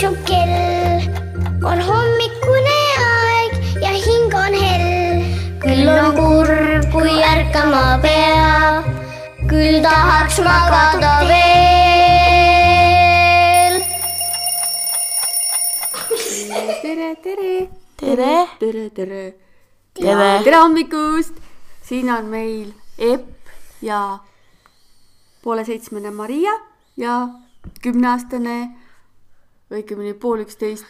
su kell on hommikune aeg ja hing on hell. küll on kurb, kui ärkama peab, küll tahaks magada veel. tere, tere. tere, tere, tere. Tere. tere hommikust. siin on meil Epp ja poole seitsmene Maria ja kümneaastane või õigemini pool üksteist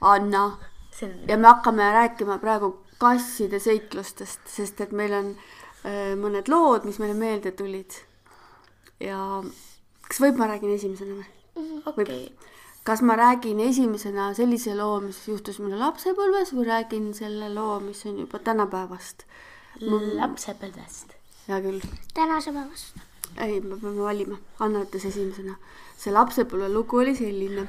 Anna ja me hakkame rääkima praegu kasside seiklustest, sest et meil on äh, mõned lood, mis meile meelde tulid. ja kas võib, ma räägin esimesena või? okei, kas ma räägin esimesena sellise loo, mis juhtus minu lapsepõlves või räägin selle loo, mis on juba tänapäevast? lapsepõlvest. hea küll, tänase päevast. ei, me peame valima, Anna ütles esimesena. see lapsepõlve lugu oli selline,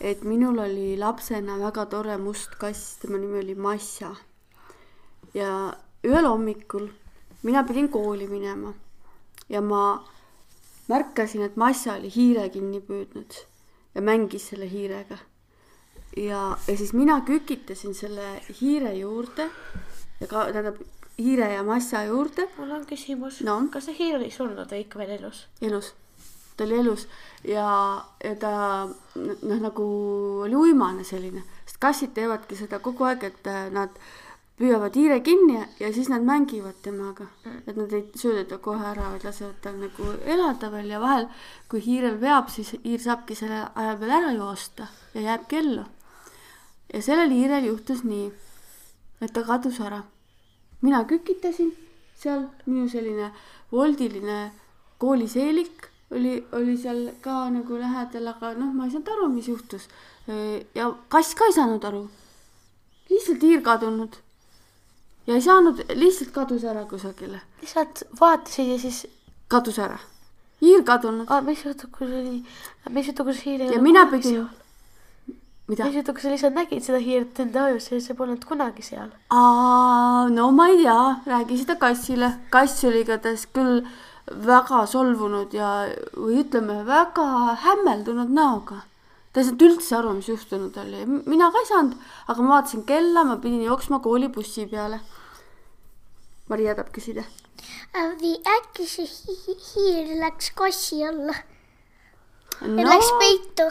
et minul oli lapsena väga tore must kass, tema nimi oli Massa. ja ühel hommikul mina pidin kooli minema ja ma märkasin, et Massa oli hiire kinni püüdnud ja mängis selle hiirega. ja, ja siis mina kükitasin selle hiire juurde ja ka tähendab hiire ja Massa juurde mul on küsimus No? kas see hiir oli surnud või ikka veel elus? elus, ta oli elus ja, ja ta noh, nagu oli uimane selline, sest kassid teevadki seda kogu aeg, et äh, nad püüavad hiire kinni ja, siis nad mängivad temaga, et nad ei sööda ta kohe ära, vaid lasevad tal nagu elada veel ja vahel, kui hiirel veab, siis hiir saabki selle aja peal ära joosta ja jääbki ellu. ja sellel hiirel juhtus nii, et ta kadus ära mina kükitasin seal, minu selline voldiline kooliseelik oli, oli seal ka nagu lähedal, aga noh, ma ei saanud aru, mis juhtus. ja kass ka ei saanud aru. lihtsalt hiir kadunud. ja ei saanud, lihtsalt kadus ära kusagile, lihtsalt vaatasid ja siis, kadus ära. hiir kadunud mis juhtub, kui see oli, mis juhtub, kui see hiir ei ja ole mina pidin mida juhtub, kui sa lihtsalt nägid seda hiirt enda ajus ja see polnud kunagi seal? Aa, no ma ei tea, räägi seda kassile. kass oli igatahes küll väga solvunud ja, või ütleme, väga hämmeldunud näoga. ta ei saanud üldse aru, mis juhtunud oli. mina ka ei saanud, aga ma vaatasin kella, ma pidin jooksma koolibussi peale. Maria tahab küsida. või äkki see hi hiir läks kassi alla no läks peitu.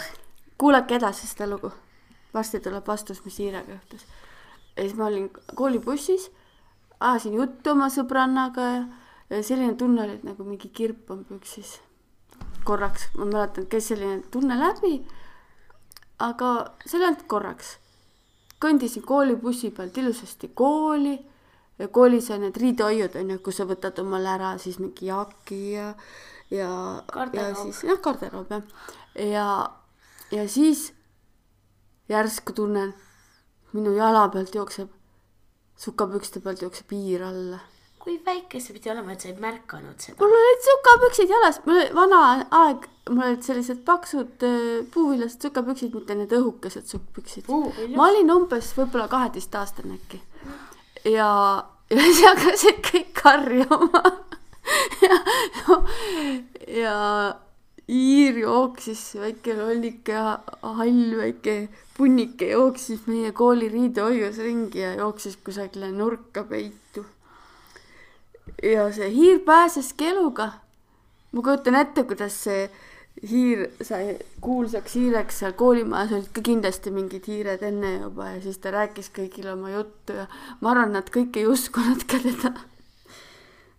kuulake edasi seda lugu. Varsti tuleb vastus, mis hiirega juhtus. ja siis ma olin koolibussis, ajasin juttu oma sõbrannaga ja, ja selline tunne oli, et nagu mingi kirp on püksis. korraks, ma mäletan, käis selline tunne läbi. aga see oli ainult korraks. kõndisin koolibussi pealt ilusasti kooli ja koolis on need riidehoiud onju, kus sa võtad omale ära siis mingi jaki ja, ja, ja siis jah, garderoob jah. ja, ja siis järsku tunnen, minu jala pealt jookseb, sukapükste pealt jookseb hiir alla. kui väike see pidi olema, et sa ei märganud seda? mul olid sukapüksid jalas, mul oli vana aeg, mul olid sellised paksud äh, puuvillased sukapüksid, mitte need õhukesed sukkpüksid. Puuviljas? ma olin umbes võib-olla kaheteistaastane äkki. ja, ja siis hakkasid kõik karjuma. ja, ja hiir jooksis, väike lollike, hall väike punnike jooksis meie kooli riidehoius ringi ja jooksis kusagile nurka peitu ja see hiir pääseski eluga. ma kujutan ette, kuidas see hiir sai kuulsaks hiireks seal koolimajas olid ka kindlasti mingid hiired enne juba ja siis ta rääkis kõigile oma juttu ja ma arvan, nad kõik ei uskunud ka teda.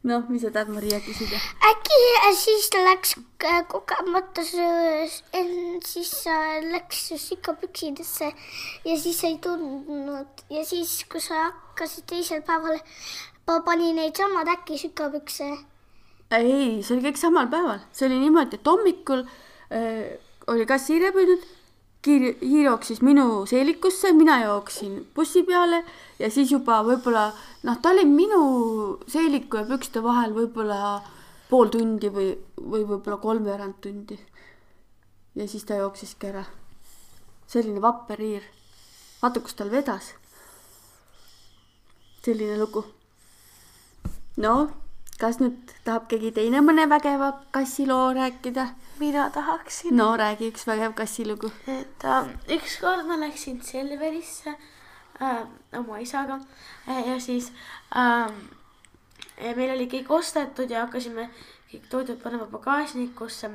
noh, mis sa tahad, Maria, küsida? äkki siis läks kogemata, siis äh, läks sikapüksidesse ja siis ei tundnud ja siis, kui sa hakkasid teisel päeval, pani neid samad äkki sikapükse. ei, see oli kõik samal päeval, see oli niimoodi, et hommikul äh, oli kass hiire hiir jooksis minu seelikusse, mina jooksin bussi peale ja siis juba võib-olla noh, ta oli minu seeliku ja pükste vahel võib-olla pool tundi või, või võib-olla kolmveerand tundi. ja siis ta jooksiski ära. selline vapper hiir. vaata, kus tal vedas. selline lugu. no kas nüüd tahab keegi teine mõne vägeva kassiloo rääkida? Mina tahaksin no räägi üks vägev kassilugu. et äh, ükskord ma läksin Selverisse äh, oma isaga äh, ja siis äh, ja meil oli kõik ostetud ja hakkasime kõik toidud panema pagasnikusse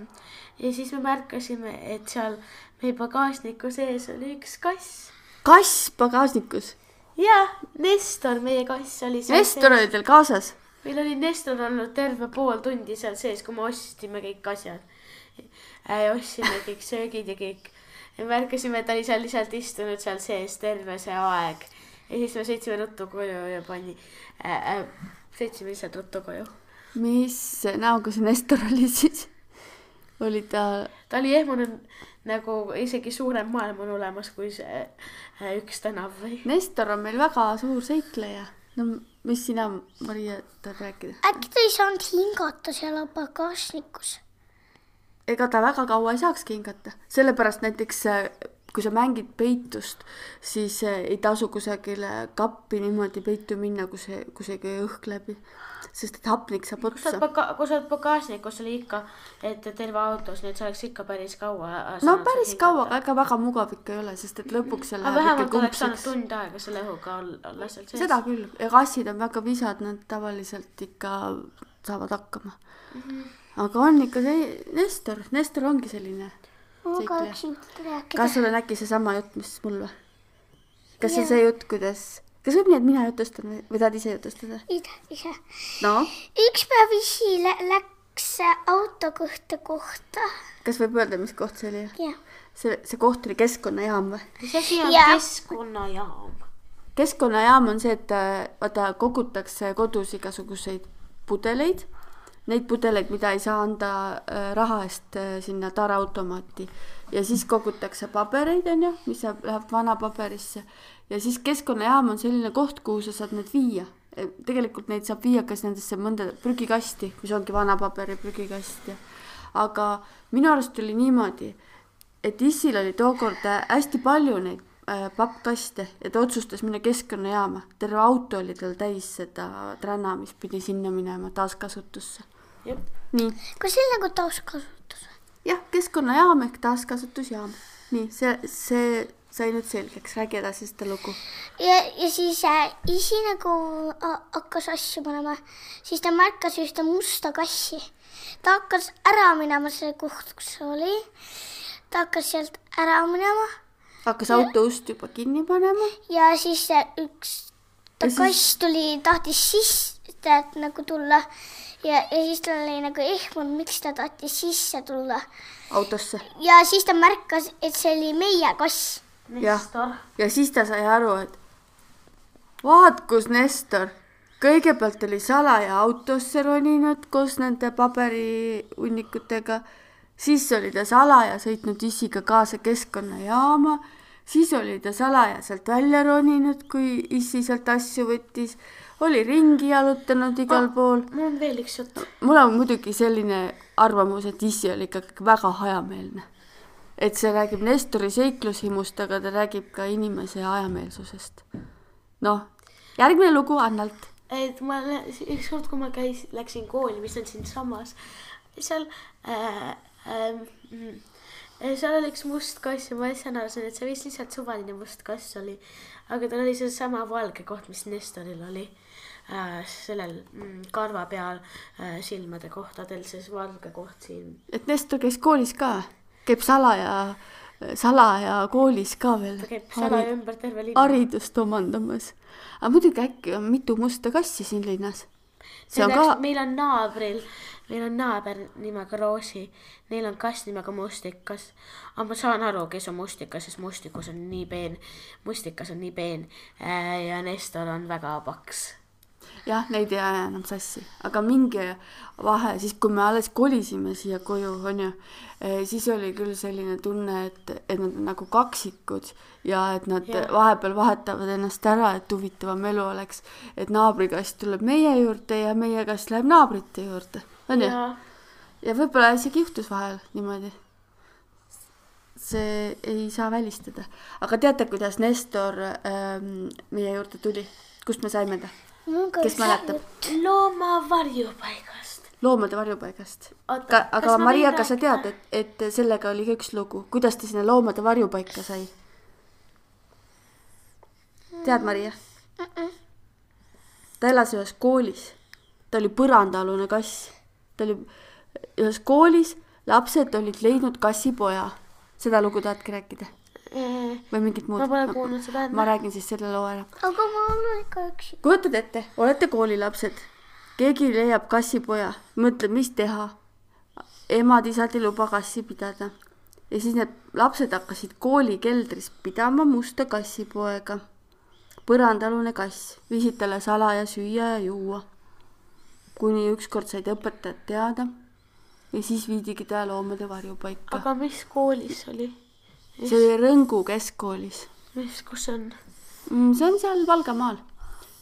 ja siis me märkasime, et seal meie pagasniku sees oli üks kass. kass pagasnikus? jaa, Nestor, meie kass oli Nestor oli teil kaasas? meil oli Nestor olnud terve pool tundi seal sees, kui me ostsime kõik asjad. ostsime kõik söögid ja kõik. ja märkasime, et ta oli seal lihtsalt istunud seal sees terve see aeg. ja siis me sõitsime ruttu koju ja pani äh,, äh, sõitsime lihtsalt ruttu koju. mis näoga see Nestor oli siis? oli ta? ta oli ehmunud nagu isegi suurem maailm on olemas kui see äh, üks tänav või. Nestor on meil väga suur seikleja. no mis sina, Maria, tahad rääkida? äkki ta ei saanud hingata seal pagasnikus? Ega ta väga kaua ei saakski hingata, sellepärast näiteks äh, kui sa mängid peitust, siis äh, ei tasu kusagile kappi niimoodi peitu minna, kus see, kus ei käi õhk läbi. sest et hapnik saab otsa. kui sa oled pagasnikus, oli ikka, et terve autos, nii et see oleks ikka päris kaua. no päris kaua, aga ega väga mugav ikka ei ole, sest et lõpuks see läheb ikka kumpseks. tund aega selle õhuga ol- olla seal sees. seda küll, ja kassid on väga visad, nad tavaliselt ikka saavad hakkama mm. -hmm. Aga on ikka see Nestor, Nestor ongi selline kas sul on äkki seesama jutt, mis mul või? kas see on see jutt, kuidas, kas võib nii, et mina jutustan või- tahad ise jutustada? ise, ise. no, üks päev isi lä- läks autoga ühte kohta kas võib öelda, mis koht see oli? ja see, see koht oli keskkonnajaam või? mis asi on Jaa. keskkonnajaam? keskkonnajaam on see, et äh, vaata kogutakse kodus igasuguseid pudeleid, neid pudeleid, mida ei saa anda äh, raha eest äh, sinna taraautomaati ja siis kogutakse pabereid, onju, mis saab, läheb vanapaberisse ja siis keskkonnajaam on selline koht, kuhu sa saad need viia. tegelikult neid saab viia kas nendesse mõnda prügikasti, mis ongi vanapaberi prügikast ja aga minu arust oli niimoodi, et issil oli tookord äh, hästi palju neid pappkaste ja ta otsustas minna keskkonnajaama. terve auto oli tal täis seda träna, mis pidi sinna minema taaskasutusse. jah, nii, kas see on nagu taaskasutus? jah, keskkonnajaam ehk taaskasutusjaam. nii, see, see sai nüüd selgeks, räägi edasi seda lugu. ja, ja siis äh, isi nagu ha- hakkas asju panema, siis ta märkas ühte musta kassi. ta hakkas ära minema selle koht, kus see oli. ta hakkas sealt ära minema hakkas auto ust juba kinni panema. ja siis äh, üks ta Ja siis- kass tuli, tahtis sisse nagu tulla ja, ja siis tal oli nagu ehmunud, miks ta tahtis sisse tulla. Autosse. Ja siis ta märkas, et see oli meie kass. Nestor. ja siis ta sai aru, et vaat kus Nestor. Kõigepealt oli salaja autosse roninud koos nende paberihunnikutega, siis oli ta salaja sõitnud issiga kaasa keskkonnajaama, siis oli ta salaja sealt välja roninud, kui issi sealt asju võttis, oli ringi jalutanud igal pool. mul on veel üks jutt. mul on muidugi selline arvamus, et issi oli ikkagi väga hajameelne. et see räägib Nestori seiklushimust, aga ta räägib ka inimese hajameelsusest. noh, järgmine lugu Annalt. et ma ükskord, kui ma käis, läksin kooli, mis on siinsamas, seal äh, äh, mm, seal oli üks must kass ja ma ise arvasin, et see vist lihtsalt suvaline must kass oli. aga tal oli seesama valge koht, mis Nestoril oli äh, sellel mm, karva peal äh, silmade kohtadel, see valge koht siin. et Nestor käis koolis ka, käib salaja, salaja koolis ka veel ta käib salaja ümber terve linna. haridust omandamas. aga muidugi äkki on mitu musta kassi siin linnas. see on ka, meil on naabril, meil on naaber nimega Roosi, neil on kass nimega Mustikas. aga ma saan aru, kes on Mustikas, sest Mustikus on nii peen, Mustikas on nii peen äh, ja Nestor on väga paks. jah, neid ei aja enam sassi, aga mingi vahe, siis kui me alles kolisime siia koju, onju, siis oli küll selline tunne, et, et nad on nagu kaksikud ja et nad Jah. vahepeal vahetavad ennast ära, et huvitavam elu oleks, et naabrikass tuleb meie juurde ja meie kass läheb naabrite juurde, onju. ja ja võib-olla isegi juhtus vahel niimoodi. see ei saa välistada, aga teate, kuidas Nestor ähm, meie juurde tuli, kust me saime ta? Kes mäletab? looma varjupaigast. loomade varjupaigast. Aga ma Maria, kas sa tead, et, et sellega oli ka üks lugu, kuidas ta sinna loomade varjupaika sai? tead, Maria? ta elas ühes koolis, ta oli põrandaalune kass, ta oli ühes koolis, lapsed olid leidnud kassipoja. seda lugu tahadki rääkida või mingit muud? ma pole kuulnud seda ma. räägin siis selle loo ära. aga ma olen ikka üksi. kujutad ette, olete koolilapsed, keegi leiab kassipoja, mõtleb, mis teha. emad-isad ei luba kassi pidada ja siis need lapsed hakkasid kooli keldris pidama musta kassipoega. põrandaalune kass, viisid talle salaja süüa ja juua. kuni ükskord said õpetajad teada ja siis viidigi ta loomade varjupaika. aga mis koolis oli? See oli Rõngu keskkoolis mis, kus see on? Mm, see on seal Valgamaal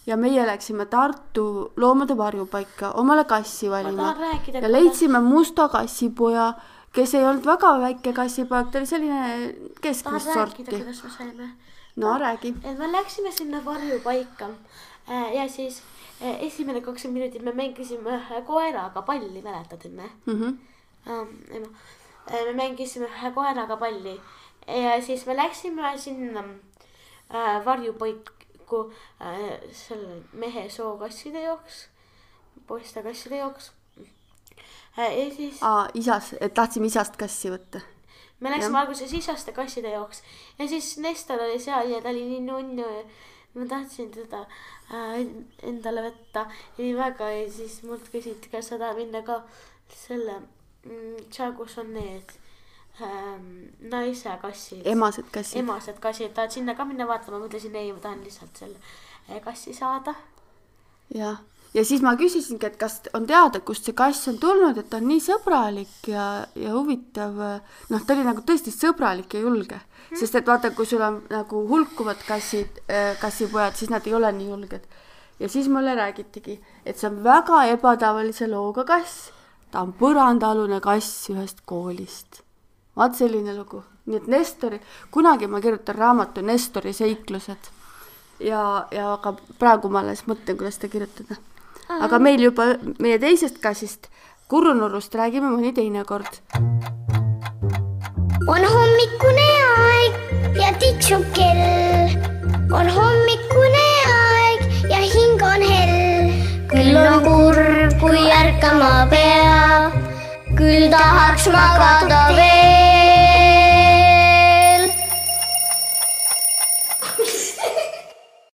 ja meie läksime Tartu loomade varjupaika omale kassi valima ja leidsime musta kassipoja, kes ei olnud väga väike kassipoeg, ta oli selline keskmist sorti. me no räägi. et me läksime sinna varjupaika äh, ja siis äh, esimene kakskümmend minutit me mängisime ühe koeraga palli, mäletad enne? Mhm. Ähm, me mängisime ühe koeraga palli ja siis me läksime sinna äh, varjupaika äh, selle mehe sookasside jaoks, poiste kasside jaoks äh,. ja siis aa, isas, et tahtsime isast kassi võtta. me läksime alguses isaste kasside jaoks ja siis Nestor oli seal ja ta oli nii nunnu ja ma tahtsin teda äh, endale võtta nii väga ja siis mult küsiti, kas sa tahad minna ka selle mm, seal, kus on need naise kassid. emased kassid. emased kassid, tahad sinna ka minna vaatama, ma ütlesin ei, ma tahan lihtsalt selle äh, kassi saada. jah, ja siis ma küsisingi, et kas on teada, kust see kass on tulnud, et ta on nii sõbralik ja, ja huvitav. noh, ta oli nagu tõesti sõbralik ja julge, sest et vaata, kui sul on nagu hulkuvad kassid, kassipojad, siis nad ei ole nii julged. ja siis mulle räägitigi, et see on väga ebatavalise looga kass. ta on põrandaalune kass ühest koolist. Vaat selline lugu, nii et Nestori, kunagi ma kirjutan raamatu Nestori seiklused ja, ja aga praegu ma alles mõtlen, kuidas seda kirjutada. aga meil juba meie teisest kassist, Kurunurrust räägime mõni teine kord. on hommikune aeg ja tiksub kell. on hommikune aeg ja hing on hell. küll on kurb, kui ärkama peab, küll tahaks magada veel.